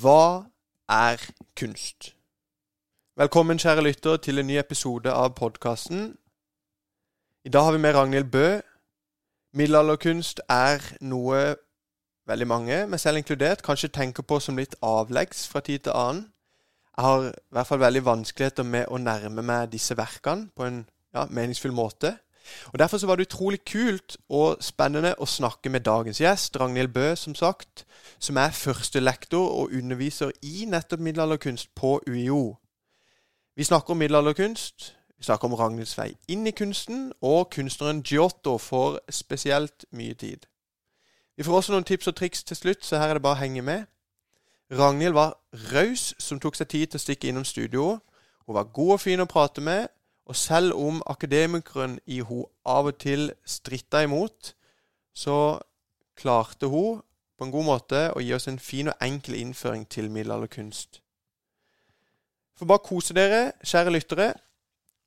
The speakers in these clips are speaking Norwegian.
Hva er kunst? Velkommen, kjære lytter, til en ny episode av podkasten. I dag har vi med Ragnhild Bø. Middelalderkunst er noe veldig mange, meg selv inkludert, kanskje tenker på som litt avleggs fra tid til annen. Jeg har i hvert fall veldig vanskeligheter med å nærme meg disse verkene på en ja, meningsfull måte. Og Derfor så var det utrolig kult og spennende å snakke med dagens gjest, Ragnhild Bø, som sagt, som er førstelektor og underviser i nettopp middelalderkunst på UiO. Vi snakker om middelalderkunst, vi snakker om Ragnhilds vei inn i kunsten, og kunstneren Giotto får spesielt mye tid. Vi får også noen tips og triks til slutt, så her er det bare å henge med. Ragnhild var raus som tok seg tid til å stikke innom studio. Hun var god og fin å prate med, og selv om akademikeren i hun av og til stritta imot, så klarte hun på en god måte å gi oss en fin og enkel innføring til middelalderkunst. Får bare kose dere, kjære lyttere.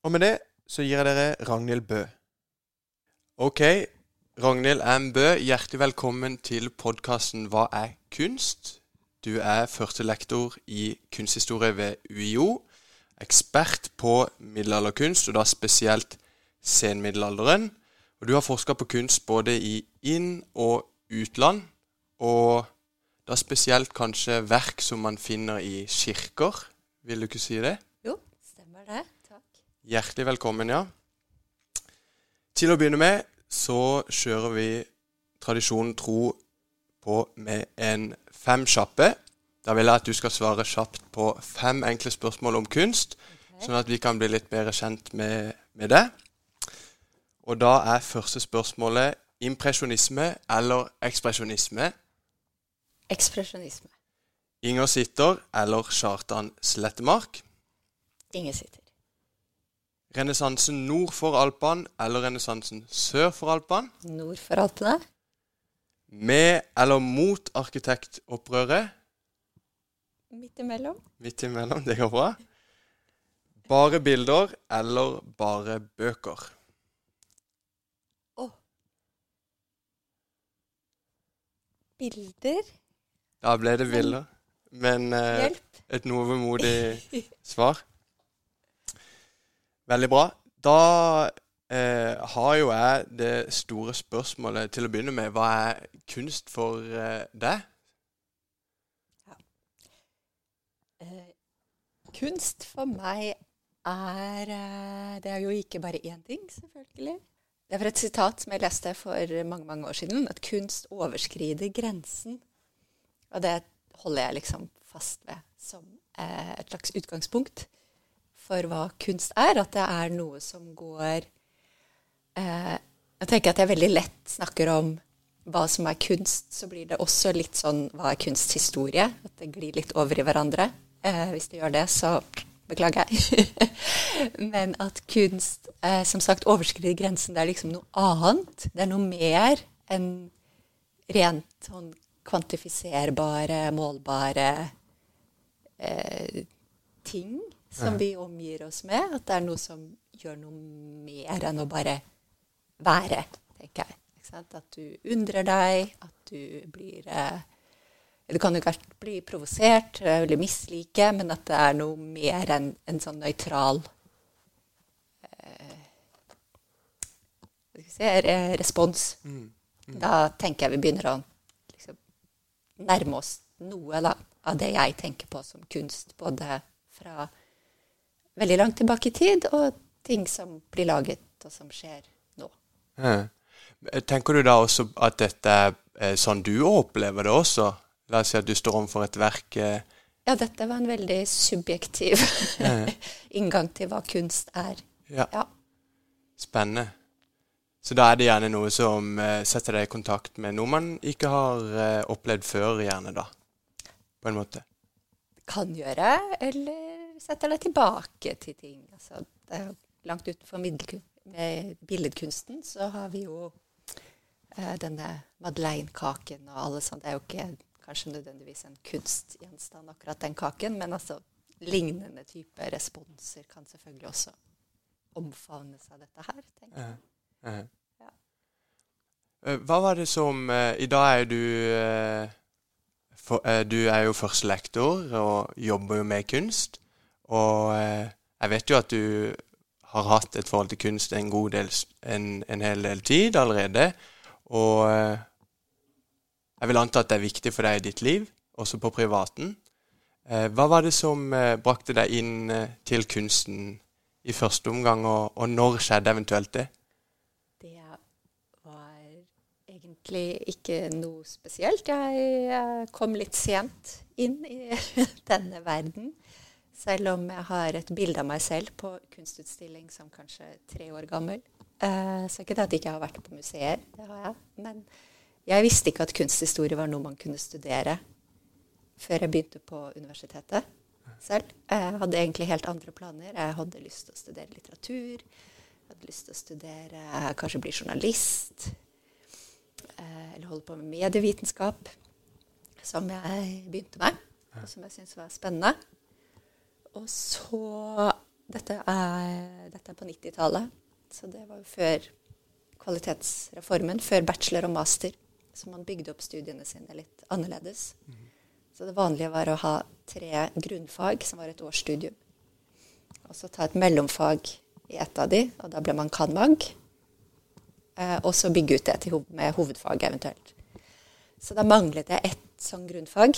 Og med det så gir jeg dere Ragnhild Bø. Ok, Ragnhild M. Bø, hjertelig velkommen til podkasten Hva er kunst? Du er førstelektor i kunsthistorie ved UiO ekspert på middelalderkunst, og da spesielt senmiddelalderen. Og du har forska på kunst både i inn- og utland, og da spesielt kanskje verk som man finner i kirker. Vil du ikke si det? Jo, stemmer det. Takk. Hjertelig velkommen, ja. Til å begynne med så kjører vi tradisjonen tro på med en fem kjappe. Da vil jeg at du skal svare kjapt på fem enkle spørsmål om kunst, okay. sånn at vi kan bli litt bedre kjent med, med det. Og da er første spørsmålet impresjonisme eller ekspresjonisme? Ekspresjonisme. Inger Sitter eller Kjartan Slettemark? Inger Sitter. Renessansen nord for Alpene eller renessansen sør for Alpene? Nord for Alpene. Med eller mot arkitektopprøret? Midt imellom. Midt imellom, det går bra. Bare bilder eller bare bøker? Å. Oh. Bilder? Da ble det bilder. Men eh, et noe vemodig svar. Veldig bra. Da eh, har jo jeg det store spørsmålet til å begynne med. Hva er kunst for eh, deg? Kunst for meg er eh, Det er jo ikke bare én ting, selvfølgelig. Det er fra et sitat som jeg leste for mange mange år siden, at kunst overskrider grensen. Og det holder jeg liksom fast ved som eh, et slags utgangspunkt for hva kunst er. At det er noe som går eh, Jeg tenker at jeg veldig lett snakker om hva som er kunst, så blir det også litt sånn hva er kunsthistorie? At det glir litt over i hverandre. Eh, hvis det gjør det, så beklager jeg. Men at kunst eh, som sagt overskrider grensen. Det er liksom noe annet. Det er noe mer enn rent sånn kvantifiserbare, målbare eh, ting som vi omgir oss med. At det er noe som gjør noe mer enn å bare være, tenker jeg. At du undrer deg, at du blir eh, du kan jo kanskje bli provosert eller mislike, men at det er noe mer enn en sånn nøytral eh, si, respons. Mm. Mm. Da tenker jeg vi begynner å liksom, nærme oss noe da, av det jeg tenker på som kunst. Både fra veldig langt tilbake i tid, og ting som blir laget, og som skjer nå. Ja. Tenker du da også at dette er sånn du opplever det også? La oss si at du står overfor et verk eh. Ja, dette var en veldig subjektiv inngang til hva kunst er. Ja. ja. Spennende. Så da er det gjerne noe som uh, setter deg i kontakt med noe man ikke har uh, opplevd før, gjerne da. På en måte. Kan gjøre, eller setter deg tilbake til ting. Altså, det langt utenfor billedkunsten så har vi jo denne Madeleine-kaken og alle sånne. Det er jo ikke kanskje nødvendigvis en kunstgjenstand, akkurat den kaken, men altså lignende type responser kan selvfølgelig også omfavnes av dette her, tenker jeg. Uh. Ja. Hva var det som uh, I dag er du for, eh, du er jo førstelektor og jobber jo med kunst. Og eh, jeg vet jo at du har hatt et forhold til kunst en god del, en, en hel del tid allerede. Og eh, jeg vil anta at det er viktig for deg i ditt liv, også på privaten. Eh, hva var det som eh, brakte deg inn eh, til kunsten i første omgang, og, og når skjedde eventuelt det? Det var egentlig ikke noe spesielt. Jeg, kom litt sent inn i denne verden. Selv om jeg har et bilde av meg selv på kunstutstilling som kanskje tre år gammel. Så ikke det at jeg ikke har vært på museer, det har jeg. Men jeg visste ikke at kunsthistorie var noe man kunne studere før jeg begynte på universitetet selv. Jeg hadde egentlig helt andre planer. Jeg hadde lyst til å studere litteratur. Jeg hadde lyst til å studere kanskje bli journalist. Eh, eller holde på med medievitenskap, som jeg begynte med, og som jeg syntes var spennende. Og så Dette er, dette er på 90-tallet, så det var jo før kvalitetsreformen, før bachelor og master. Så man bygde opp studiene sine litt annerledes. Mm. Så det vanlige var å ha tre grunnfag, som var et årsstudium. Og så ta et mellomfag i ett av de, og da ble man cand.mag. Eh, og så bygge ut det til, med hovedfag eventuelt. Så da manglet jeg ett sånn grunnfag.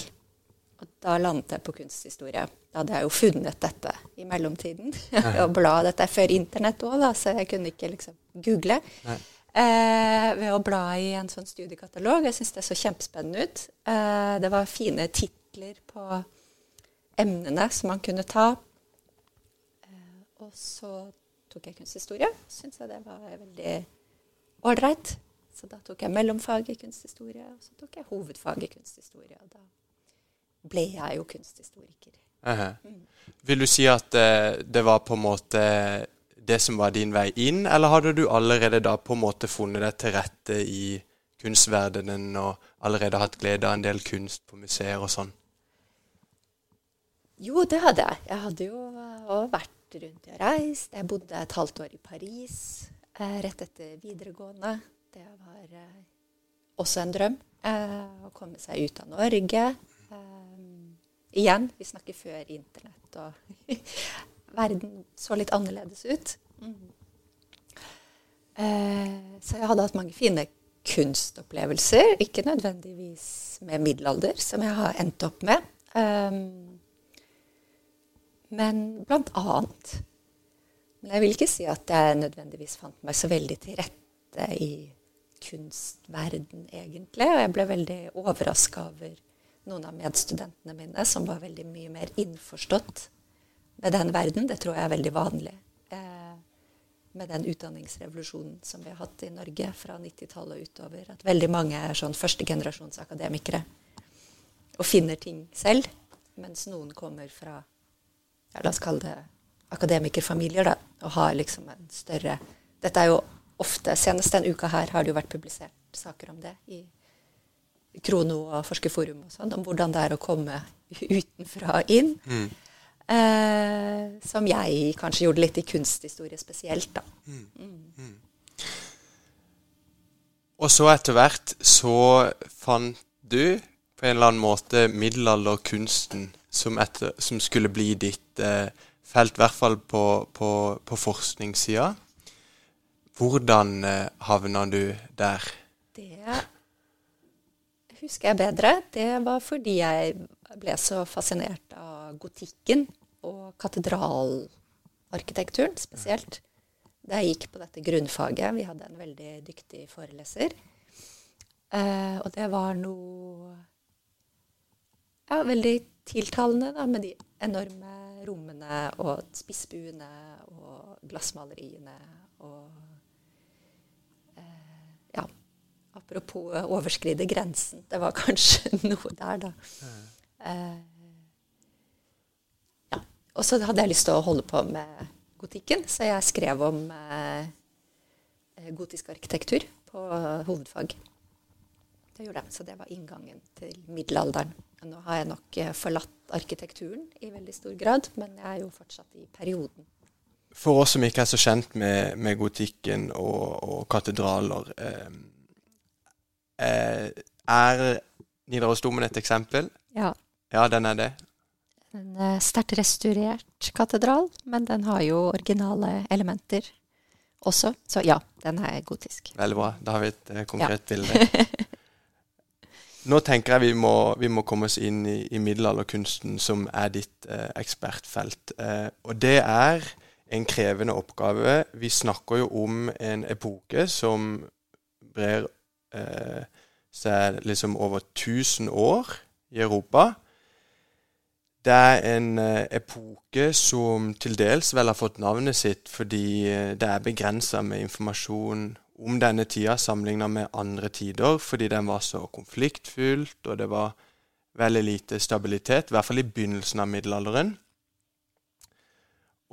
Og da landet jeg på kunsthistorie. Da hadde jeg jo funnet dette i mellomtiden. og bla dette før internett òg, så jeg kunne ikke liksom google. Eh, ved å bla i en sånn studiekatalog. Jeg syns det så kjempespennende ut. Eh, det var fine titler på emnene som man kunne ta. Eh, og så tok jeg kunsthistorie. Syns jeg det var veldig ålreit. Så da tok jeg mellomfag i kunsthistorie, og så tok jeg hovedfag i kunsthistorie. og da ble jeg jo kunsthistoriker. Uh -huh. mm. Vil du si at uh, det var på en måte det som var din vei inn, eller hadde du allerede da på en måte funnet deg til rette i kunstverdenen og allerede hatt glede av en del kunst på museer og sånn? Jo, det hadde jeg. Jeg hadde jo òg vært rundt og reist. Jeg bodde et halvt år i Paris eh, rett etter videregående. Det var eh, også en drøm. Eh, å komme seg ut av Norge. Igjen, vi snakker før internett, og verden så litt annerledes ut. Mm. Eh, så jeg hadde hatt mange fine kunstopplevelser. Ikke nødvendigvis med middelalder, som jeg har endt opp med. Um, men blant annet. Men jeg vil ikke si at jeg nødvendigvis fant meg så veldig til rette i kunstverden, egentlig. Og jeg ble veldig overraska over noen av medstudentene mine som var veldig mye mer innforstått med den verden. Det tror jeg er veldig vanlig eh, med den utdanningsrevolusjonen som vi har hatt i Norge fra 90-tallet og utover. At veldig mange er sånn førstegenerasjons akademikere og finner ting selv. Mens noen kommer fra ja, la oss kalle det akademikerfamilier, da, og har liksom en større Dette er jo ofte Senest denne uka her har det jo vært publisert saker om det i Krono og Forskerforum og sånn, om hvordan det er å komme utenfra inn. Mm. Eh, som jeg kanskje gjorde litt i kunsthistorie spesielt, da. Mm. Mm. Og så etter hvert så fant du på en eller annen måte middelalderkunsten som, etter, som skulle bli ditt eh, felt, i hvert fall på, på, på forskningssida. Hvordan eh, havna du der? Det husker jeg bedre. Det var fordi jeg ble så fascinert av gotikken og katedralarkitekturen spesielt. Da jeg gikk på dette grunnfaget. Vi hadde en veldig dyktig foreleser. Eh, og det var noe ja, veldig tiltalende da, med de enorme rommene og spissbuene og glassmaleriene og Apropos eh, overskride grensen. Det var kanskje noe der, da. Ja. Og så hadde jeg lyst til å holde på med gotikken, så jeg skrev om eh, gotisk arkitektur på uh, hovedfag. Det gjorde jeg. Så det var inngangen til middelalderen. Nå har jeg nok forlatt arkitekturen i veldig stor grad, men jeg er jo fortsatt i perioden. For oss som ikke er så kjent med, med gotikken og, og katedraler, eh, Eh, er Nidarosdomen et eksempel? Ja. Ja, den er det. En eh, sterkt restaurert katedral, men den har jo originale elementer også. Så ja, den er gotisk. Veldig bra. Da har vi et eh, konkret bilde. Nå tenker jeg vi må, vi må komme oss inn i, i middelalderkunsten, som er ditt eh, ekspertfelt. Eh, og det er en krevende oppgave. Vi snakker jo om en epoke som brer eh, seg liksom over 1000 år i Europa. Det er en eh, epoke som til dels vel har fått navnet sitt fordi eh, det er begrensa med informasjon om denne tida sammenligna med andre tider, fordi den var så konfliktfylt, og det var veldig lite stabilitet, i hvert fall i begynnelsen av middelalderen.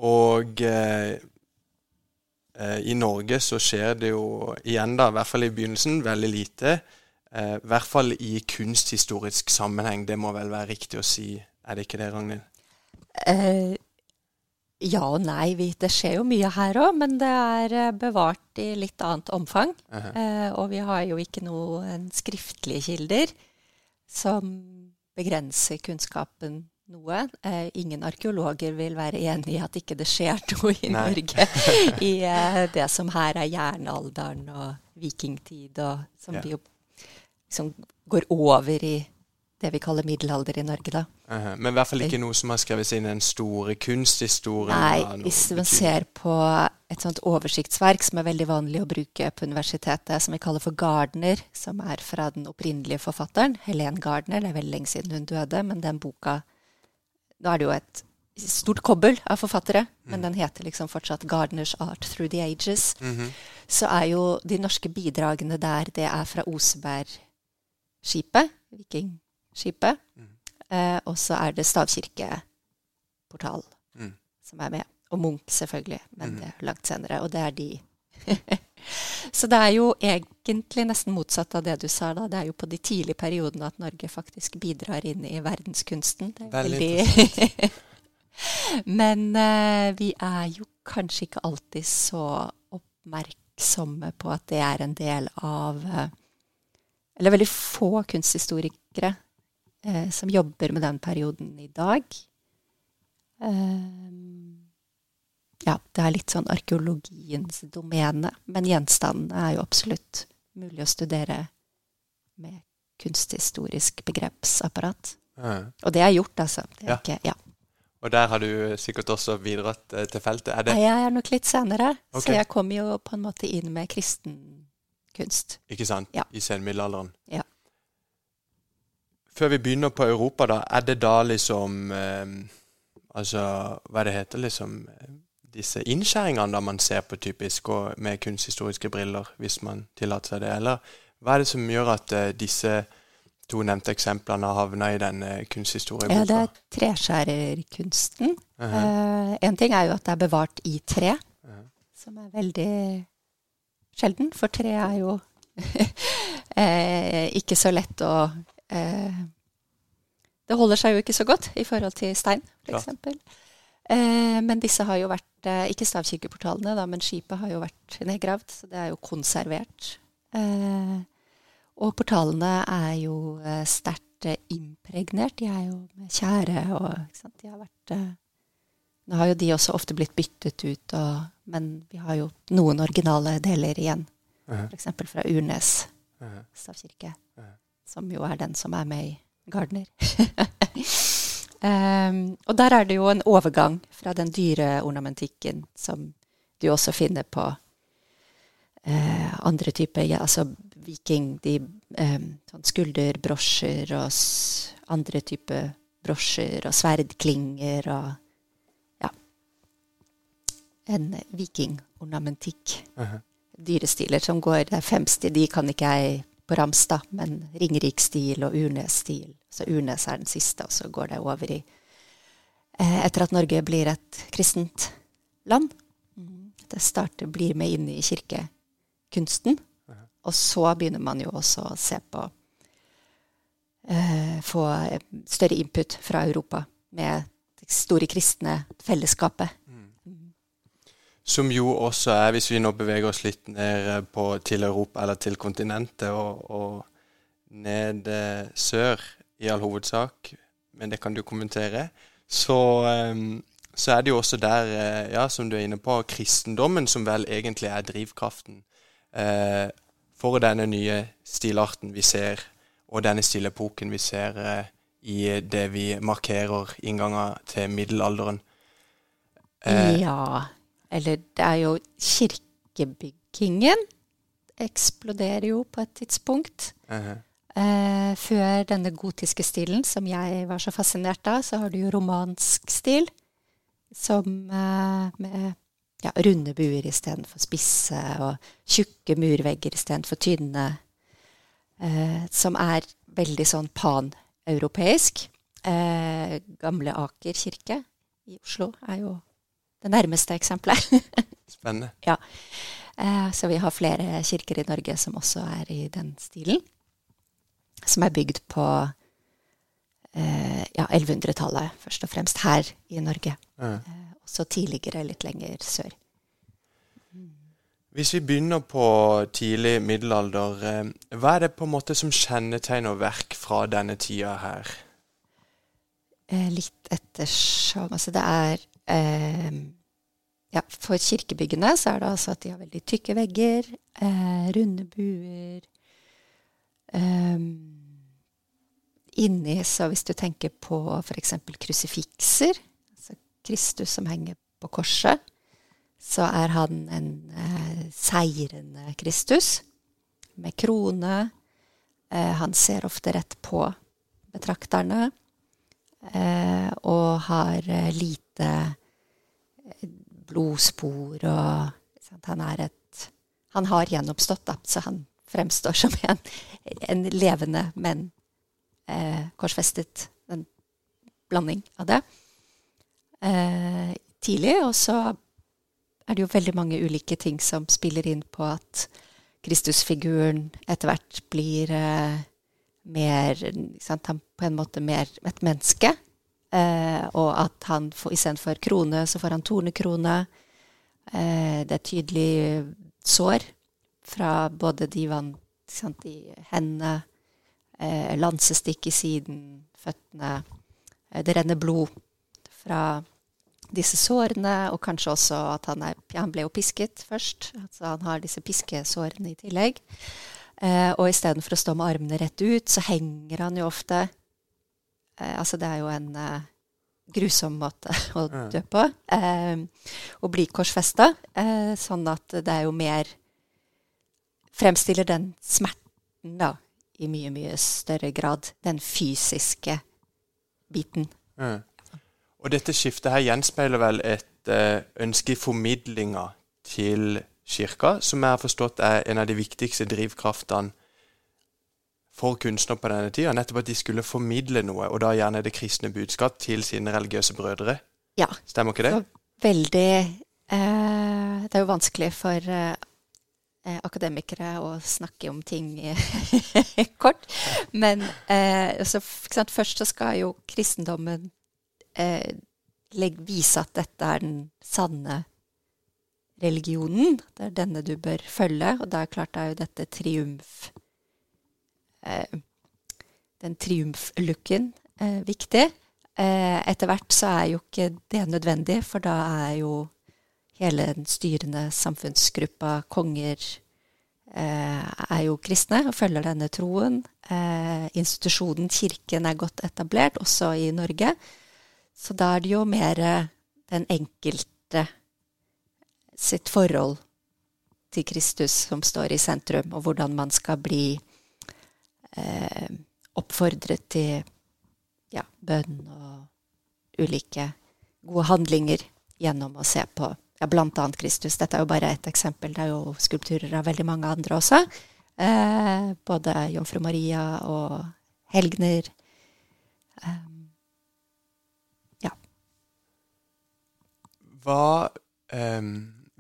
Og eh, eh, i Norge så skjer det jo igjen, da, i hvert fall i begynnelsen, veldig lite. I hvert fall i kunsthistorisk sammenheng. Det må vel være riktig å si, er det ikke det, Ragnhild? Eh, ja og nei. Det skjer jo mye her òg, men det er eh, bevart i litt annet omfang. Uh -huh. Eh, og vi har jo ikke noen skriftlige kilder som begrenser kunnskapen noe. Eh, ingen arkeologer vil være enig i at ikke det skjer noe i Nei. Norge i eh, det som her er jernalderen og vikingtid, og som Ja. vi jo liksom går over i det vi kaller middelalder i Norge, da. Uh -huh. Men i hvert fall ikke noe som har skrevet inn i den store kunsthistorien. Nei, hvis man ser på et sånt oversiktsverk som er veldig vanlig å bruke på universitetet, som vi kaller for Gardner, som er fra den opprinnelige forfatteren, Helen Gardner. Det er veldig lenge siden hun døde, men den boka Nå er det jo et stort kobbel av forfattere, men den heter liksom fortsatt 'Gardners Art Through the Ages'. Mhm. Så er jo de norske bidragene der, det er fra Osebergskipet, vikingskipet. Mm. Eh, og så er det stavkirkeportal Mm. som er med. Og Munch, selvfølgelig, men Mhm. det er langt senere. Og det er de. så det er jo egentlig nesten motsatt av det du sa da. Det er jo på de tidlige periodene at Norge faktisk bidrar inn i verdenskunsten. Det er Veldig men eh, vi er jo kanskje ikke alltid så oppmerksomme på at det er en del av eh, Eller veldig få kunsthistorikere eh, som jobber med den perioden i dag. Eh, ja, det er litt sånn arkeologiens domene, men gjenstandene er jo absolutt mulig å studere med kunsthistorisk begrepsapparat. Uh. Og det er gjort, altså. Det er Ja. ikke, ja. Og der har du sikkert også bidratt eh, til feltet. Er det Nei, jeg er nok litt senere, okay. så jeg kom jo på en måte inn med kristen kunst. Ikke sant? Ja. I senmiddelalderen. Ja. Før vi begynner på Europa, da, er det da liksom eh, Altså, hva det heter liksom Disse innskjæringene da man ser på typisk, og med kunsthistoriske briller, hvis man tillater seg det, eller hva er det som gjør at eh, disse to nevnte eksemplene har havna i denne kunsthistorieboka? Ja, det er treskjærerkunsten. Mhm. Eh, en ting er jo at det er bevart i tre, Mhm. som er veldig sjelden, for tre er jo eh, ikke så lett å eh, Det holder seg jo ikke så godt i forhold til stein, f.eks. Eh, men disse har jo vært eh, Ikke stavkirkeportalene, da, men skipet har jo vært nedgravd, så det er jo konservert. Eh, og portalene er jo sterkt impregnert. De er jo med tjære og ikke sant? De har vært Nå har jo de også ofte blitt byttet ut, og, men vi har jo noen originale deler igjen. Mhm. F.eks. fra Urnes Mhm. stavkirke, Mhm. Som jo er den som er med i Gardner. um, og der er det jo en overgang fra den dyre ornamentikken som du også finner på uh, andre typer, ja, altså viking, de um, sånn skulderbrosjer og andre typer brosjer og sverdklinger og ja. En vikingornamentikk Mhm. dyrestiler som går Det er femsti, de kan ikke jeg på men ringerik stil Ringeriksstil og Urnes-stil. Så Urnes er den siste, og så går det over i eh, Etter at Norge blir et kristent land. Det starter, blir med inn i kirkekunsten. Og så begynner man jo også å se på eh, Få eh, større input fra Europa med det store kristne fellesskapet. Som jo også er, hvis vi nå beveger oss litt ned eh, på, til Europa, eller til kontinentet, og, og ned eh, sør i all hovedsak, men det kan du kommentere, så, um, så er det jo også der, ja, som du er inne på, kristendommen som vel egentlig er drivkraften for denne nye stilarten vi ser, og denne stilepoken vi ser i det vi markerer innganger til middelalderen. ja, eller det er jo kirkebyggingen eksploderer jo på et tidspunkt. -huh. Eh, før denne gotiske stilen, som jeg var så fascinert av, så har du jo romansk stil, som eh, med ja, runde buer istedenfor spisse, og tjukke murvegger istedenfor tynne, eh, som er veldig sånn paneuropeisk. Eh, gamle Aker kirke i Oslo er jo det nærmeste eksempelet. Spennende. Ja. Eh, så vi har flere kirker i Norge som også er i den stilen. Som er bygd på eh, ja, 1100-tallet, først og fremst her i Norge. Ja. Eh, også tidligere litt lenger sør. Hvis vi begynner på tidlig middelalder, hva er det på en måte som kjennetegner verk fra denne tida her? Litt ettersom Altså det er eh, ja, For kirkebyggene så er det altså at de har veldig tykke vegger, eh, runde buer eh, Inni, så hvis du tenker på f.eks. krusifikser, altså Kristus som henger på korset, så er han en eh, seirende Kristus med krone. Eh, han ser ofte rett på betrakterne eh, og har eh, lite blodspor og sant, Han er et Han har gjenoppstått, da, så han fremstår som en, en levende, men eh, korsfestet. En blanding av det. Eh, tidlig, og så er det jo veldig mange ulike ting som spiller inn på at Kristusfiguren etter hvert blir eh, mer sant, Han på en måte mer et menneske. Eh, og at han istedenfor krone, så får han tornekrone. Eh, det er tydelig sår fra både de vant sant, i hendene, eh, lansestikk i siden, føttene. Eh, det renner blod fra disse sårene, og kanskje også at han, er, han ble jo pisket først. Altså han har disse piskesårene i tillegg. Eh, og istedenfor å stå med armene rett ut, så henger han jo ofte eh, Altså det er jo en eh, grusom måte å dø på. Eh, å bli korsfesta. Eh, sånn at det er jo mer Fremstiller den smerten, da, i mye, mye større grad. Den fysiske biten. Ja. Og dette skiftet her gjenspeiler vel et eh, ønske i formidlinga til kirka, som jeg har forstått er en av de viktigste drivkraftene for kunstnere på denne tida. Nettopp at de skulle formidle noe, og da gjerne det kristne budskap, til sine religiøse brødre. Ja. Stemmer ikke det? Så veldig eh, Det er jo vanskelig for eh, akademikere å snakke om ting kort. Men eh, altså, sant, først så skal jo kristendommen eh, vise at dette er den sanne religionen. Det er denne du bør følge. Og da er klart det er jo dette triumf eh, Den triumflooken eh, viktig. Eh, etter hvert så er jo ikke det nødvendig, for da er jo hele den styrende samfunnsgruppa, konger, eh, er jo kristne og følger denne troen. Eh, institusjonen Kirken er godt etablert, også i Norge. Så da er det jo mer den enkelte sitt forhold til Kristus som står i sentrum, og hvordan man skal bli eh, oppfordret til ja, bønn og ulike gode handlinger gjennom å se på ja, annet Kristus. Dette er jo bare ett eksempel. Det er jo skulpturer av veldig mange andre også. Eh, både Jomfru Maria og helgener. Eh, ja. Hva eh,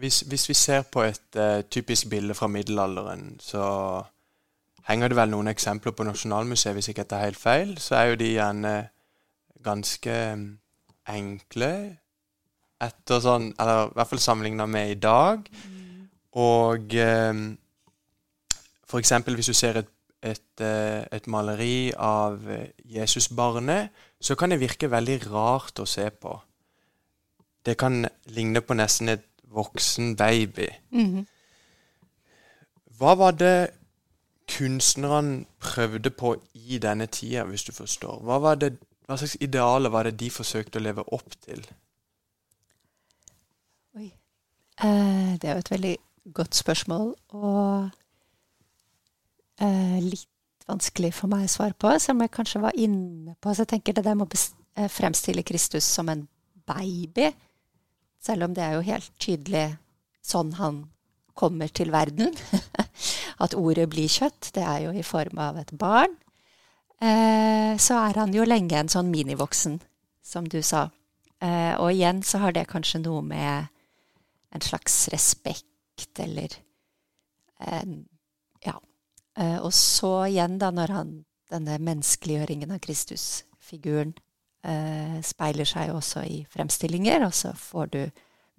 hvis, hvis, vi ser på et uh, typisk bilde fra middelalderen, så henger det vel noen eksempler på Nasjonalmuseet, hvis ikke dette er helt feil. Så er jo de gjerne ganske enkle etter sånn Eller i hvert fall sammenligna med i dag. Og eh, for eksempel hvis du ser et, et, eh, et maleri av Jesusbarnet, så kan det virke veldig rart å se på. Det kan ligne på nesten et voksen baby. Mhm. Hva var det kunstnerne prøvde på i denne tida, hvis du forstår? Hva, det, hva slags idealer var det de forsøkte å leve opp til? Oi. Eh, det er jo et veldig godt spørsmål, og eh, litt vanskelig for meg å svare på, selv om jeg kanskje var inne på Så jeg tenker det der med å eh, fremstille Kristus som en baby, selv om det er jo helt tydelig sånn han kommer til verden. At ordet blir kjøtt, det er jo i form av et barn. Eh, så er han jo lenge en sånn minivoksen, som du sa. Eh, og igjen så har det kanskje noe med en slags respekt eller eh, Ja. Og så igjen, da, når han denne menneskeliggjøringen av Kristusfiguren eh, speiler seg også i fremstillinger, og så får du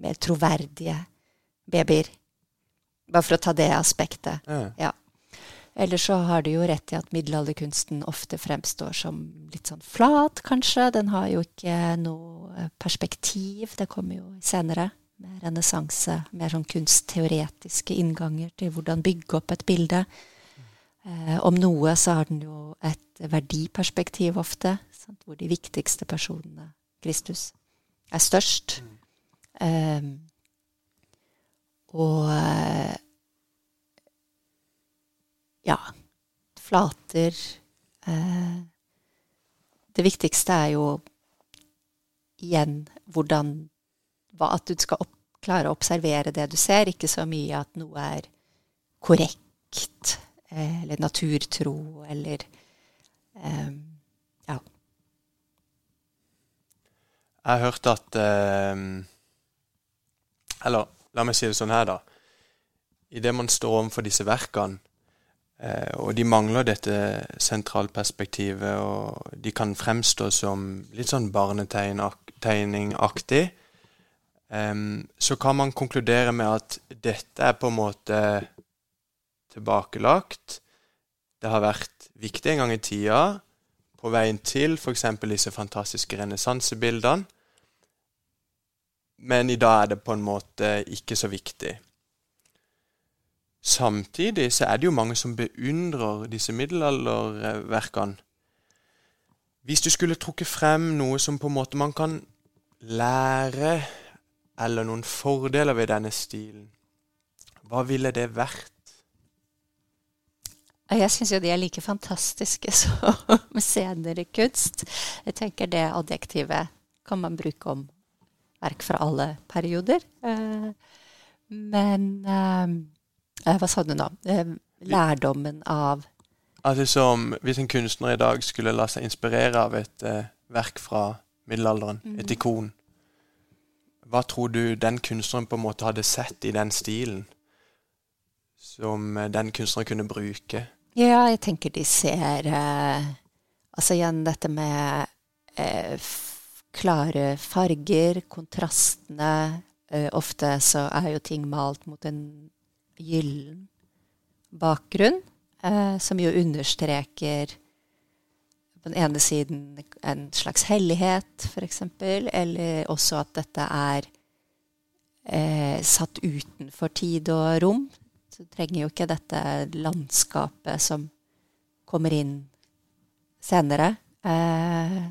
mer troverdige babyer. Bare for å ta det aspektet. Ja. Ellers så har du jo rett i at middelalderkunsten ofte fremstår som litt sånn flat, kanskje. Den har jo ikke noe perspektiv. Det kommer jo senere med renessanse, mer sånn kunstteoretiske innganger til hvordan bygge opp et bilde. Eh, om noe så har den jo et verdiperspektiv ofte, sant? hvor de viktigste personene, Kristus, er størst. Eh, og eh, ja, flater eh, Det viktigste er jo igjen hvordan At du skal opp, klare å observere det du ser, ikke så mye at noe er korrekt eh, eller naturtro eller Ja. Jeg har hørt at Eller la meg si det sånn her, da. Idet man står overfor disse verkene, eh, og de mangler dette sentralperspektivet, og de kan fremstå som litt sånn barnetegningaktig, eh, så kan man konkludere med at dette er på en måte tilbakelagt. Det har vært viktig en gang i tida, på veien til f.eks. disse fantastiske renessansebildene. Men i dag er det på en måte ikke så viktig. Samtidig så er det jo mange som beundrer disse middelalderverkene. Hvis du skulle trukket frem noe som på en måte man kan lære, eller noen fordeler ved denne stilen, hva ville det vært? Jeg syns jo de er like fantastiske som senere kunst. Jeg tenker det adjektivet kan man bruke om verk fra alle perioder. Eh, Men eh, eh, hva sa du nå? Lærdommen av Altså liksom, Hvis en kunstner i dag skulle la seg inspirere av et verk fra middelalderen, Mhm. et ikon, hva tror du den kunstneren på en måte hadde sett i den stilen som den kunstneren kunne bruke? Ja, jeg tenker de ser eh, Altså igjen dette med eh, klare farger, kontrastene. Eh, ofte så er jo ting malt mot en gyllen bakgrunn, eh, som jo understreker på den ene siden en slags hellighet, f.eks., eller også at dette er eh, satt utenfor tid og rom. Så trenger jo ikke dette landskapet som kommer inn senere, eh,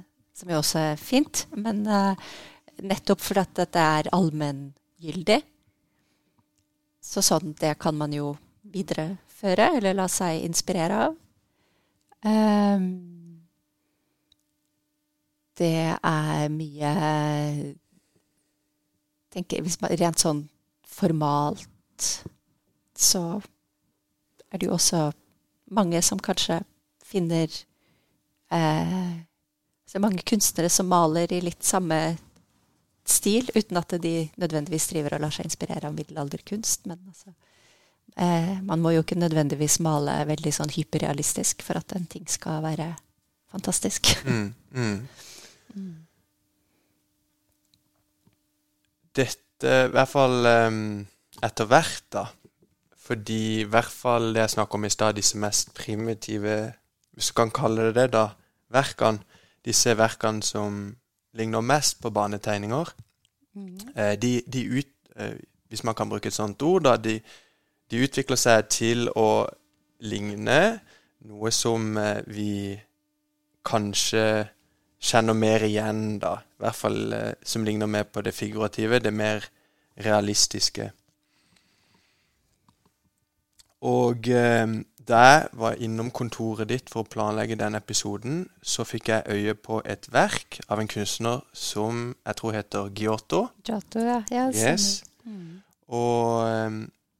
som jo også er fint. Men uh, nettopp fordi at dette er allmenngyldig, så sånn det kan man jo videreføre, eller la seg inspirere av. Um, det er mye tenker, Hvis man rent sånn formalt så er det jo også mange som kanskje finner eh, Så mange kunstnere som maler i litt samme stil, uten at de nødvendigvis driver og lar seg inspirere av middelalderkunst. Men altså eh, Man må jo ikke nødvendigvis male veldig sånn hyperrealistisk for at en ting skal være fantastisk. Mm, mm. Dette, i hvert fall um, etter hvert, da, Fordi i hvert fall det jeg snakker om i stad, disse mest primitive, hvis du kan kalle det det, da, verkene, disse verkene som ligner mest på banetegninger, Mm. eh, de, de ut, eh, hvis man kan bruke et sånt ord, da, de, de utvikler seg til å ligne noe som eh, vi kanskje kjenner mer igjen, da. I hvert fall som ligner mer på det figurative, det mer realistiske. Og da jeg var innom kontoret ditt for å planlegge den episoden, så fikk jeg øye på et verk av en kunstner som jeg tror heter Giotto. Giotto, ja. ja Yes. Mm. Og eh,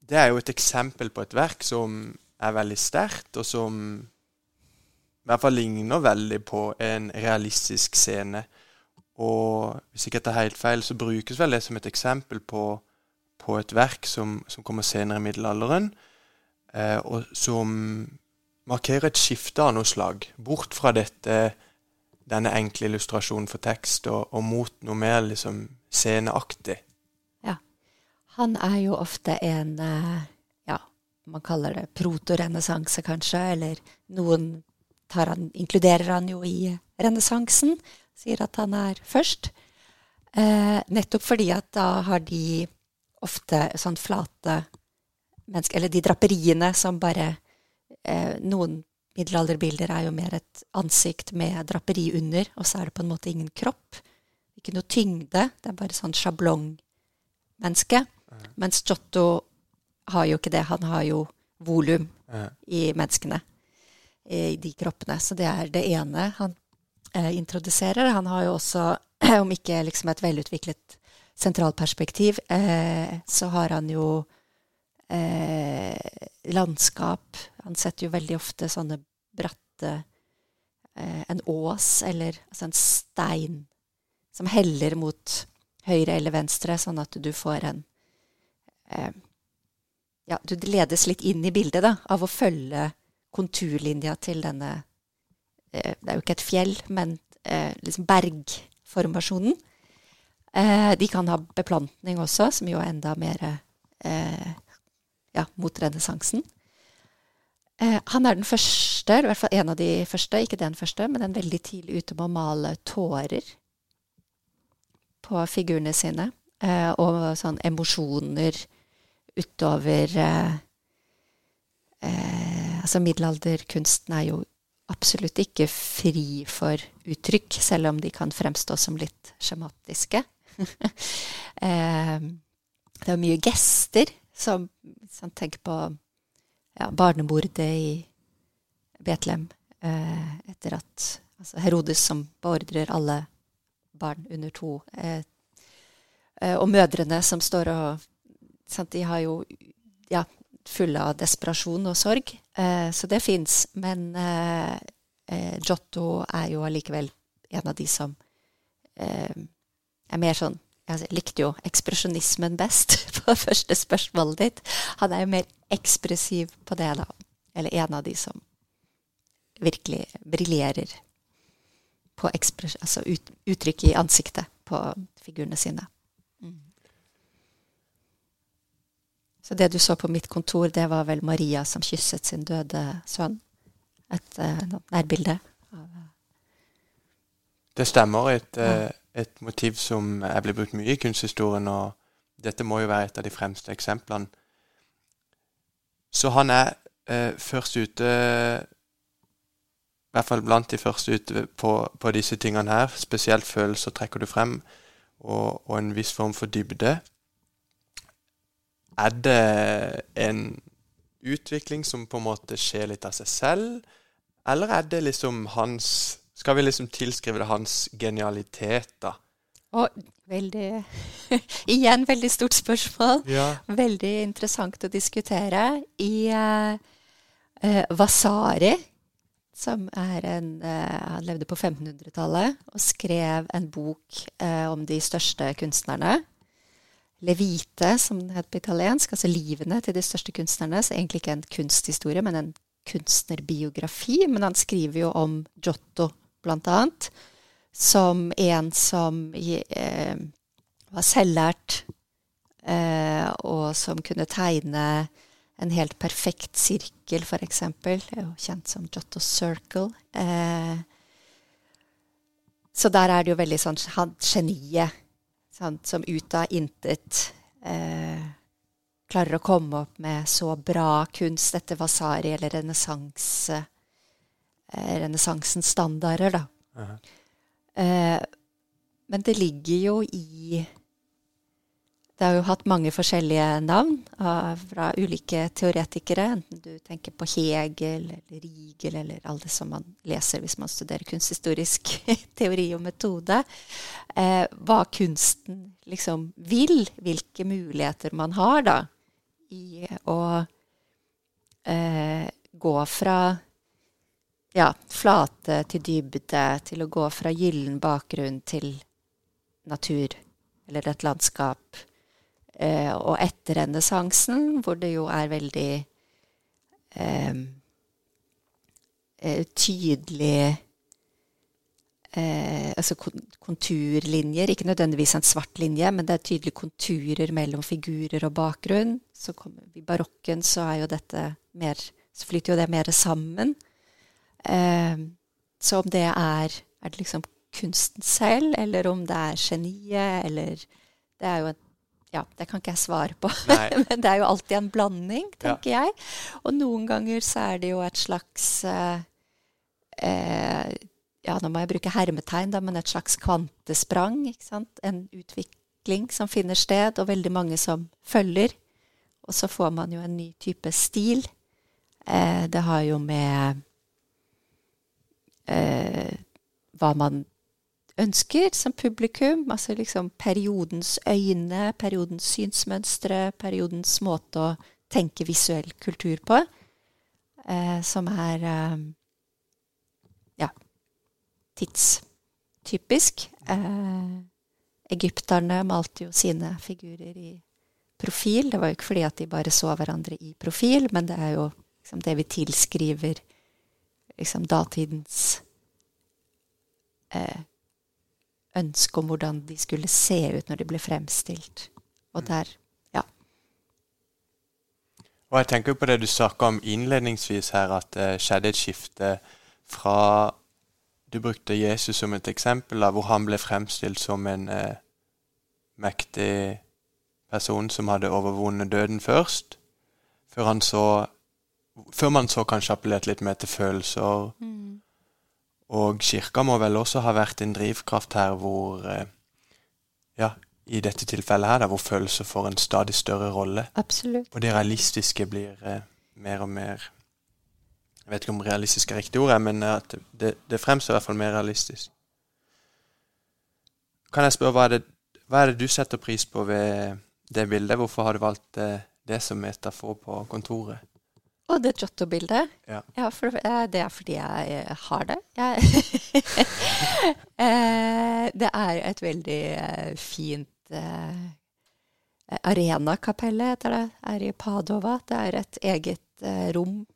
det er jo et eksempel på et verk som er veldig sterkt, og som i hvert fall ligner veldig på en realistisk scene. Og hvis ikke jeg tar helt feil, så brukes vel det som et eksempel på, på et verk som, som kommer senere i middelalderen, og som markerer et skifte av noe slag. Bort fra dette, denne enkle illustrasjonen for tekst, og, og mot noe mer liksom sceneaktig. Han er jo ofte en eh, Ja, man kaller det protorenessanse, kanskje, eller noen han, inkluderer han jo i renessansen. Sier at han er først. Eh, nettopp fordi at da har de ofte sånn flate mennesker Eller de draperiene som bare eh, Noen middelalderbilder er jo mer et ansikt med draperi under, og så er det på en måte ingen kropp. Ikke noe tyngde. Det er bare sånn sjablongmenneske. Mens Giotto har jo ikke det. Han har jo volum Eh, i menneskene, i de kroppene. Så det er det ene han eh, introduserer. Han har jo også, om ikke liksom et velutviklet sentralperspektiv, eh, så har han jo eh, landskap. Han setter jo veldig ofte sånne bratte eh, En ås eller altså en stein som heller mot høyre eller venstre, sånn at du får en eh, Ja, du ledes litt inn i bildet da, av å følge konturlinja til denne eh, Det er jo ikke et fjell, men eh, liksom bergformasjonen. Eh, de kan ha beplantning også, som jo er enda mer eh, ja, mot renessansen. Eh, han er den første, i hvert fall en av de første, ikke den første, men den veldig tidlig ute med å male tårer på figurene sine. Eh, og sånn emosjoner utover eh, eh, Altså middelalderkunsten er jo absolutt ikke fri for uttrykk, selv om de kan fremstå som litt skjematiske. eh, det er mye gester som sånn, Tenk på ja, barnemordet i Betlehem eh, etter at altså Herodes som beordrer alle barn under to eh, eh, Og mødrene som står og sant, De har jo ja, fulle av desperasjon og sorg. Eh, så det fins. Men eh, Giotto er jo allikevel en av de som er mer sånn Jeg likte jo ekspresjonismen best på første spørsmålet ditt. Han er jo mer ekspressiv på det, da. Eller en av de som virkelig briljerer på altså ut, uttrykk i ansiktet på figurene sine. Mm. Så det du så på mitt kontor, det var vel Maria som kysset sin døde sønn. Et uh, nærbilde. Det stemmer. Et, Ja. Et motiv som er blitt brukt mye i kunsthistorien, og dette må jo være et av de fremste eksemplene. Så han er eh, først ute I hvert fall blant de første ute på, på disse tingene her. Spesielt følelser trekker du frem, og, og en viss form for dybde. Er det en utvikling som på en måte skjer litt av seg selv, eller er det liksom hans Skal vi liksom tilskrive det hans genialitet, da? Og veldig Igjen veldig stort spørsmål. Ja. Veldig interessant å diskutere. I eh, eh, Vasari, som er en eh, Han levde på 1500-tallet og skrev en bok eh, om de største kunstnerne. Levite, som den het på italiensk, altså livene til de største kunstnerne. Så egentlig ikke en kunsthistorie, men en kunstnerbiografi. Men han skriver jo om Giotto, blant annet, som en som eh, var selvlært, eh, og som kunne tegne en helt perfekt sirkel, f.eks. Kjent som Jotto Circle. Eh, så der er det jo veldig sånn geniet sant, som ut av intet eh, klarer å komme opp med så bra kunst etter Vasari eller renessanse, eh, renessansens standarder, da. Uh -huh. eh, men det ligger jo i det har jo hatt mange forskjellige navn av, fra ulike teoretikere, enten du tenker på Hegel eller Riegel eller alt det som man leser hvis man studerer kunsthistorisk teori og metode. Eh, hva kunsten liksom vil, hvilke muligheter man har da i å eh, gå fra ja, flate til dybde, til å gå fra gyllen bakgrunn til natur eller et landskap Eh, og etter renessansen, hvor det jo er veldig eh, eh tydelig eh, altså konturlinjer, ikke nødvendigvis en svart linje, men det er tydelige konturer mellom figurer og bakgrunn. Så kom, I barokken så er jo dette mer Så flyter jo det mer sammen. Eh, så om det er Er det liksom kunsten selv, eller om det er geniet, eller Det er jo en ja, det kan ikke jeg svare på. Men det er jo alltid en blanding, tenker ja. jeg. Og noen ganger så er det jo et slags eh, eh, Ja, nå må jeg bruke hermetegn, da, men et slags kvantesprang. ikke sant? En utvikling som finner sted, og veldig mange som følger. Og så får man jo en ny type stil. Eh, det har jo med eh, hva man ønsker som publikum. Altså liksom periodens øyne, periodens synsmønstre, periodens måte å tenke visuell kultur på. Eh, som er eh, ja tidstypisk. Eh, egypterne malte jo sine figurer i profil. Det var jo ikke fordi at de bare så hverandre i profil, men det er jo liksom det vi tilskriver liksom datidens eh, ønske om hvordan de skulle se ut når de ble fremstilt. Og mm. der Ja. Og jeg tenker på det du snakka om innledningsvis her, at det skjedde et skifte fra Du brukte Jesus som et eksempel, da, hvor han ble fremstilt som en eh, mektig person som hadde overvunnet døden først. Før, han så, før man så kanskje appellerte litt mer til følelser. Mm og kirka må vel også ha vært en drivkraft her hvor eh, Ja, i dette tilfellet her, da, hvor følelser får en stadig større rolle. Absolutt. Og det realistiske blir eh, mer og mer Jeg vet ikke om realistisk er riktig ord, men at det, det fremstår i hvert fall mer realistisk. Kan jeg spørre, hva er, det, hva er det du setter pris på ved det bildet? Hvorfor har du valgt eh, det som metafor på kontoret? Og det Giotto-bildet? Ja. ja for, det er fordi jeg eh, har det. Jeg eh, det er et veldig eh, fint Arena-kapellet, heter det. Er i Padova. Det er et eget rom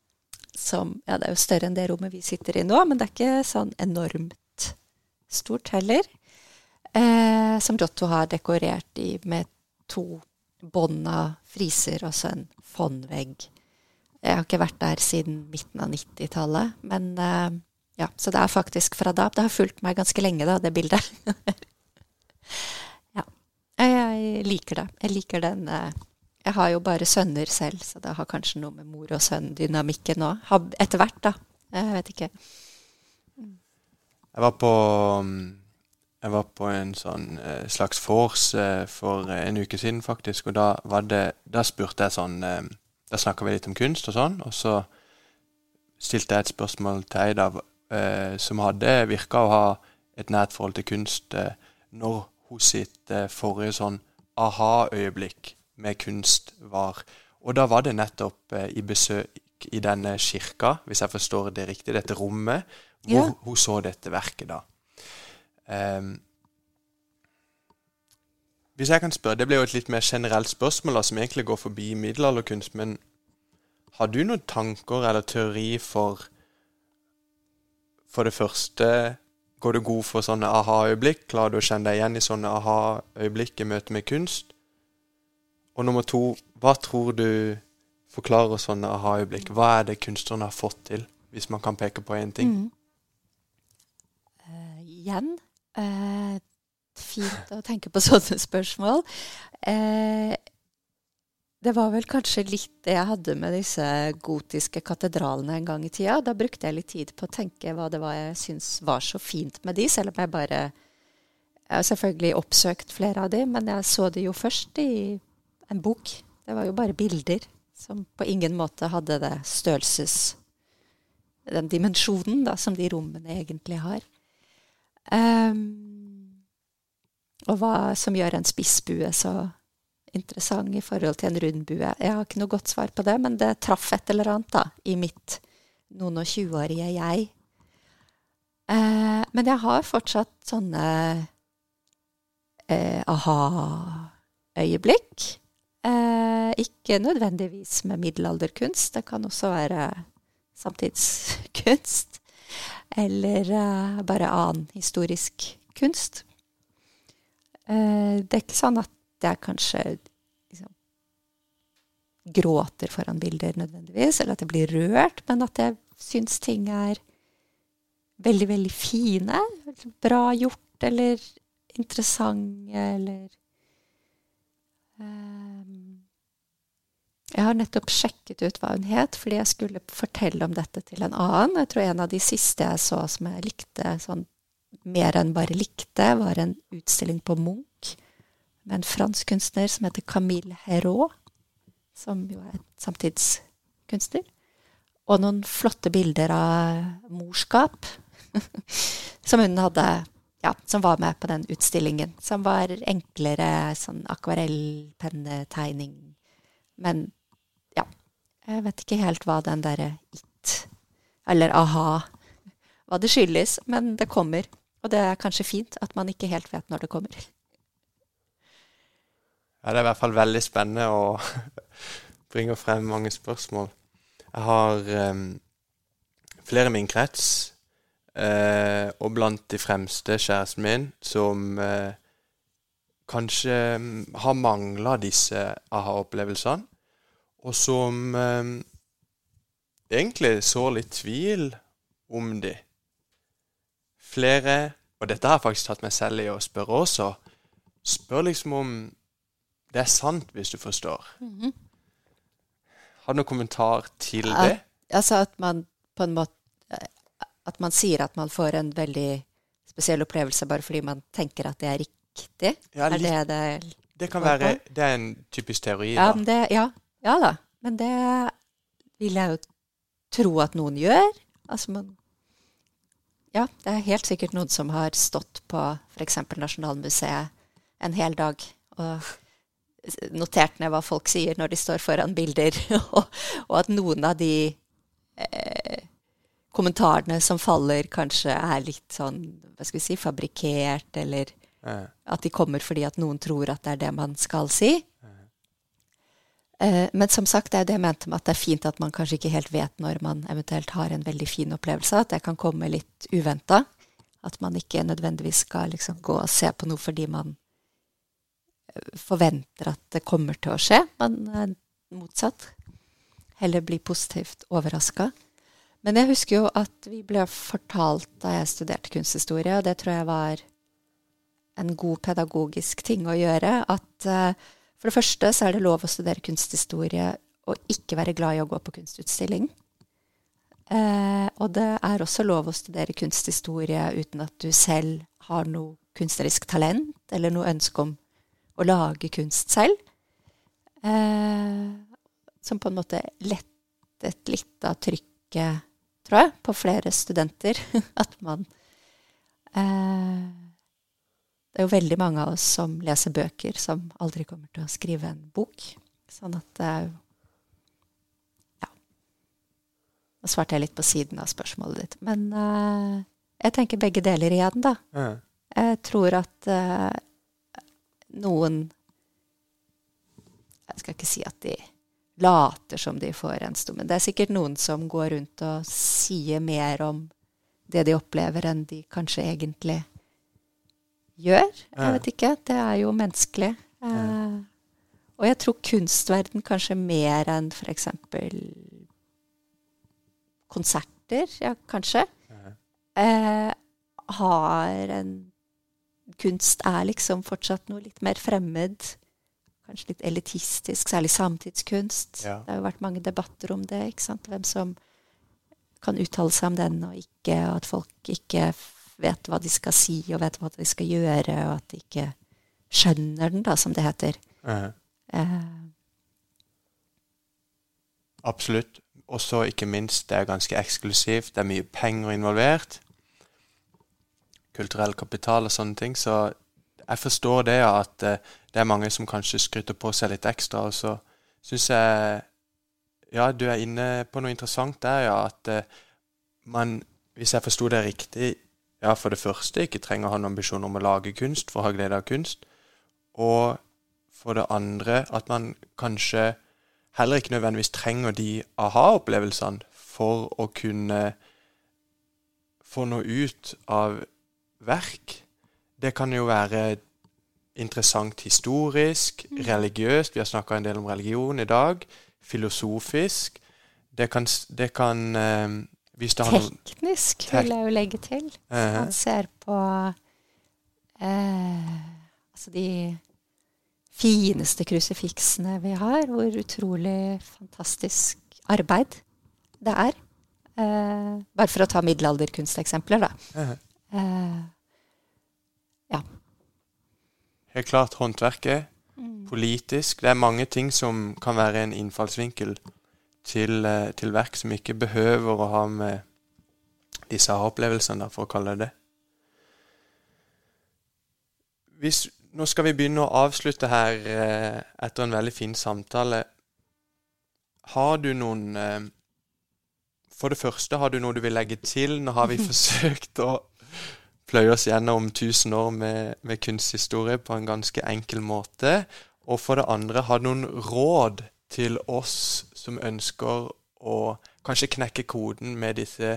som Ja, det er jo større enn det rommet vi sitter i nå, men det er ikke sånn enormt stort heller. Eh, som Giotto har dekorert i med to bånd av friser og så en fondvegg jeg har ikke vært der siden midten av 90-tallet. Men uh, ja, så det er faktisk fra da. Det har fulgt meg ganske lenge, da, det bildet. ja. Jeg liker det. Jeg liker den uh, Jeg har jo bare sønner selv, så det har kanskje noe med mor og sønn-dynamikken òg. Etter hvert, da. Jeg vet ikke. Jeg var på jeg var på en sånn eh, slags vors for en uke siden, faktisk. Og da, det, da spurte jeg sånn da snakka vi litt om kunst og sånn, og så stilte jeg et spørsmål til ei da, eh, som hadde virka å ha et nært forhold til kunst eh, når hun sitt eh, forrige sånn aha-øyeblikk med kunst var. Og da var det nettopp i besøk i denne kirka, hvis jeg forstår det riktig, dette rommet, hvor ja. hun så dette verket, da. Um, hvis jeg kan spørre, Det blir jo et litt mer generelt spørsmål som egentlig går forbi middelalderkunst. Men har du noen tanker eller teori for For det første, går du god for sånne aha-øyeblikk? Klarer du å kjenne deg igjen i sånne aha-øyeblikk i møte med kunst? Og nummer to, hva tror du forklarer sånne aha-øyeblikk. Hva er det kunstnerne har fått til, hvis man kan peke på én ting? Mm. Uh, igjen uh, fint å tenke på sånne spørsmål. Eh, det var vel kanskje litt det jeg hadde med disse gotiske katedralene en gang i tida. Da brukte jeg litt tid på å tenke hva det var jeg syntes var så fint med de, selv om jeg bare Jeg har selvfølgelig oppsøkt flere av de, men jeg så de jo først i en bok. Det var jo bare bilder som på ingen måte hadde det størrelses... Den dimensjonen da, som de rommene egentlig har. Um, og hva som gjør en spissbue så interessant i forhold til en rundbue. Jeg har ikke noe godt svar på det, men det traff et eller annet da, i mitt noen og tjueårige jeg. Eh, men jeg har fortsatt sånne eh, aha-øyeblikk. Eh, ikke nødvendigvis med middelalderkunst. Det kan også være samtidskunst. Eller eh, bare annen historisk kunst. Eh, det er ikke sånn at jeg kanskje liksom, gråter foran bilder nødvendigvis, eller at jeg blir rørt, men at jeg syns ting er veldig, veldig fine. Bra gjort, eller interessante, eller um, Jeg har nettopp sjekket ut hva hun het, fordi jeg skulle fortelle om dette til en annen. Jeg tror en av de siste jeg så som jeg likte sånn mer enn bare likte, var en utstilling på Munch med en fransk kunstner som heter Camille Hérault, som jo er samtidskunstner. Og noen flotte bilder av morskap som hun hadde ja, som var med på den utstillingen. Som var enklere sånn akvarellpennetegning. Men ja, jeg vet ikke helt hva den derre it, eller aha, hva det skyldes. Men det kommer. Og det er kanskje fint at man ikke helt vet når det kommer. Ja, det er i hvert fall veldig spennende å bringe frem mange spørsmål. Jeg har um, flere i min krets, uh, og blant de fremste kjæresten min, som uh, kanskje um, har mangla disse aha-opplevelsene, og som um, egentlig sår litt tvil om de. Flere, og dette har jeg faktisk tatt meg selv i å spørre også, spør liksom om det er sant, hvis du forstår. Mm -hmm. Har du noen kommentar til det? Altså at man på en måte At man sier at man får en veldig spesiell opplevelse bare fordi man tenker at det er riktig? Ja, er det det Det kan være Det er en typisk teori, ja, da. Det, ja, ja da. Men det vil jeg jo tro at noen gjør. Altså man Ja, det er helt sikkert noen som har stått på f.eks. Nasjonalmuseet en hel dag og notert ned hva folk sier når de står foran bilder, og, og at noen av de eh, kommentarene som faller, kanskje er litt sånn hva skal vi si, fabrikkert, eller at de kommer fordi at noen tror at det er det man skal si. Eh, men som sagt, det er det jeg mente med at det er fint at man kanskje ikke helt vet når man eventuelt har en veldig fin opplevelse, at det kan komme litt uventa. At man ikke nødvendigvis skal liksom gå og se på noe fordi man forventer at det kommer til å skje, men motsatt. Heller bli positivt overraska. Men jeg husker jo at vi ble fortalt da jeg studerte kunsthistorie, og det tror jeg var en god pedagogisk ting å gjøre, at uh, for det første så er det lov å studere kunsthistorie og ikke være glad i å gå på kunstutstilling. Eh, og det er også lov å studere kunsthistorie uten at du selv har noe kunstnerisk talent eller noe ønske om å lage kunst selv. Eh, som på en måte lettet litt av trykket, tror jeg, på flere studenter. At man eh, Det er jo veldig mange av oss som leser bøker, som aldri kommer til å skrive en bok. Sånn at det er jo Ja. Nå svarte jeg litt på siden av spørsmålet ditt. Men uh, jeg tenker begge deler igjen, da. Ja. Jeg tror at uh, noen Jeg skal ikke si at de later som de får en stor Men det er sikkert noen som går rundt og sier mer om det de opplever, enn de kanskje egentlig gjør. Jeg vet ikke. Det er jo menneskelig. Eh, Og jeg tror kunstverden kanskje mer enn f.eks. konserter, ja, kanskje, eh, har en Kunst er liksom fortsatt noe litt mer fremmed. Kanskje litt elitistisk, særlig samtidskunst. Ja. Det har jo vært mange debatter om det. ikke sant? Hvem som kan uttale seg om den og ikke, og at folk ikke vet hva de skal si og vet hva de skal gjøre, og at de ikke skjønner den, da, som det heter. Eh, absolutt. Og så ikke minst, det er ganske eksklusivt. Det er mye penger involvert. Kulturell kapital og sånne ting. Så jeg forstår det at eh, det er mange som kanskje skryter på seg litt ekstra. Og så syns jeg Ja, du er inne på noe interessant der, ja. At eh, man, hvis jeg forsto det riktig, ja, for det første ikke trenger å ha noen ambisjon om å lage kunst for å ha glede av kunst. Og for det andre at man kanskje heller ikke nødvendigvis trenger de aha-opplevelsene for å kunne få noe ut av verk. Det kan jo være interessant historisk, religiøst. Vi har snakka en del om religion i dag. Filosofisk. Det kan, det kan noen teknisk, Tek- vil jeg jo legge til. Eh, Man ser på eh, altså de fineste krusifiksene vi har, hvor utrolig fantastisk arbeid det er. Eh, bare for å ta middelalderkunsteksempler, da. eh, ja. Helt klart håndverket. Politisk. Det er mange ting som kan være en innfallsvinkel til, eh, til verk som ikke behøver å ha med disse aha-opplevelsene, for å kalle det det. Hvis, nå skal vi begynne å avslutte her eh, etter en veldig fin samtale. Har du noen eh, For det første, har du noe du vil legge til? Nå har vi forsøkt å pløye oss gjennom 1000 år med, med kunsthistorie på en ganske enkel måte. Og for det andre, har du noen råd til oss som ønsker å kanskje knekke koden med disse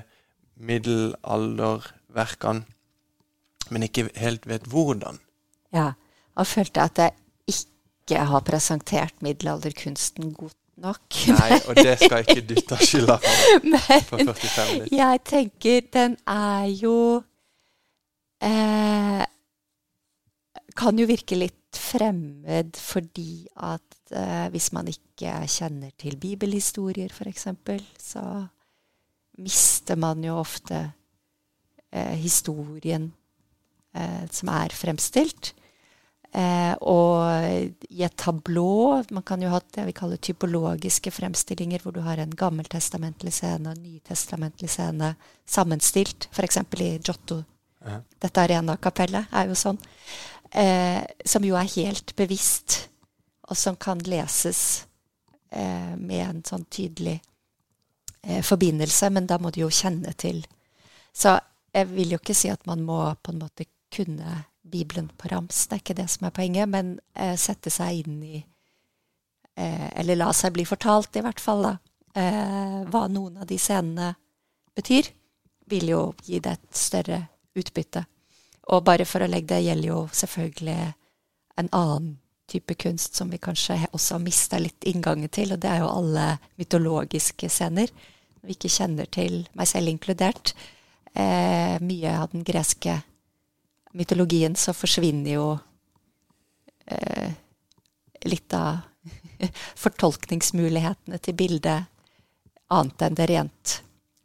middelalderverkene, men ikke helt vet hvordan? ja. Og følte at jeg ikke har presentert middelalderkunsten godt nok. Nei, og det skal ikke du ta skylda for Men 45 minutter. jeg tenker den er jo eh, Kan jo virke litt fremmed fordi at eh, hvis man ikke kjenner til bibelhistorier, f.eks., så mister man jo ofte eh, historien eh, som er fremstilt. Eh, og i et tablå Man kan jo ha det vi kaller typologiske fremstillinger, hvor du har en gammeltestamentlig scene og en nytestamentlig scene sammenstilt, f.eks. i Giotto. Ja. Dette Arena-kapellet er jo sånn. Eh, som jo er helt bevisst, og som kan leses eh, med en sånn tydelig eh, forbindelse, men da må du jo kjenne til. Så jeg vil jo ikke si at man må på en måte kunne Bibelen på rams, det er ikke det som er poenget, men eh, sette seg inn i eh, Eller la seg bli fortalt, i hvert fall, da, eh, hva noen av de scenene betyr, vil jo gi det et større utbytte. Og bare for å legge det, gjelder jo selvfølgelig en annen type kunst som vi kanskje også har mista litt inngangen til, og det er jo alle mytologiske scener. Vi ikke kjenner til, meg selv inkludert, eh, mye av den greske mytologien, så forsvinner jo eh, litt av fortolkningsmulighetene til bildet, annet enn det rent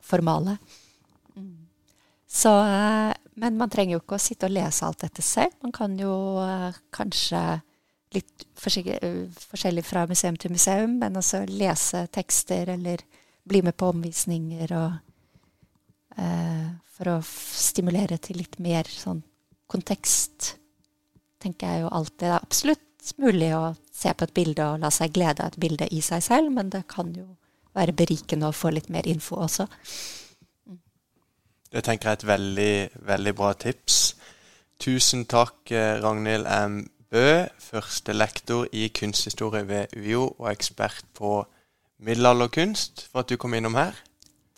formale. Så, eh, men man trenger jo ikke å sitte og lese alt dette selv. Man kan jo eh, kanskje litt forskjellig, eh, fra museum til museum, men altså lese tekster eller bli med på omvisninger og eh, For å stimulere til litt mer sånn kontekst, tenker jeg jo alltid det er absolutt mulig å se på et bilde og la seg glede av et bilde i seg selv, men det kan jo være berikende å få litt mer info også. Det tenker jeg er et veldig, veldig bra tips. Tusen takk, eh, Ragnhild M. Bø, første lektor i kunsthistorie ved UiO og ekspert på middelalderkunst, for at du kom innom her.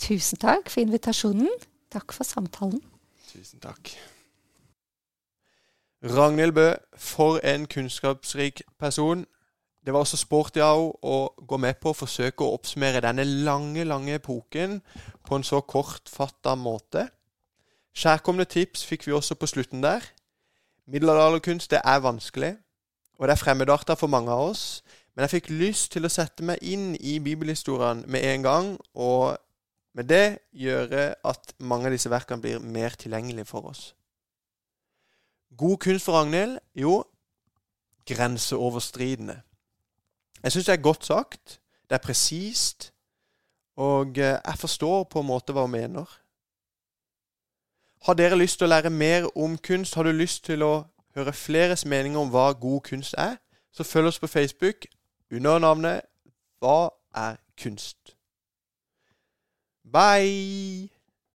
Tusen takk for invitasjonen. Takk for samtalen. Tusen takk. Ragnhild Bø, for en kunnskapsrik person. det var også sporty av å gå med på å forsøke å oppsummere denne lange, lange epoken på en så kortfatta måte. Kjærkomne tips fikk vi også på slutten der. Middelalderkunst det er vanskelig, og det er fremmedarter for mange av oss. Men jeg fikk lyst til å sette meg inn i bibelhistorien med en gang, og med det gjøre at mange av disse verkene blir mer tilgjengelige for oss. God kunst for Ragnhild? Jo, grenseoverstridende. Jeg syns det er godt sagt. Det er presist. Og eh, jeg forstår på en måte hva hun mener. Har dere lyst til å lære mer om kunst? Har du lyst til å høre fleres meninger om hva god kunst er? Så følg oss på Facebook under navnet Hva er kunst? Bye!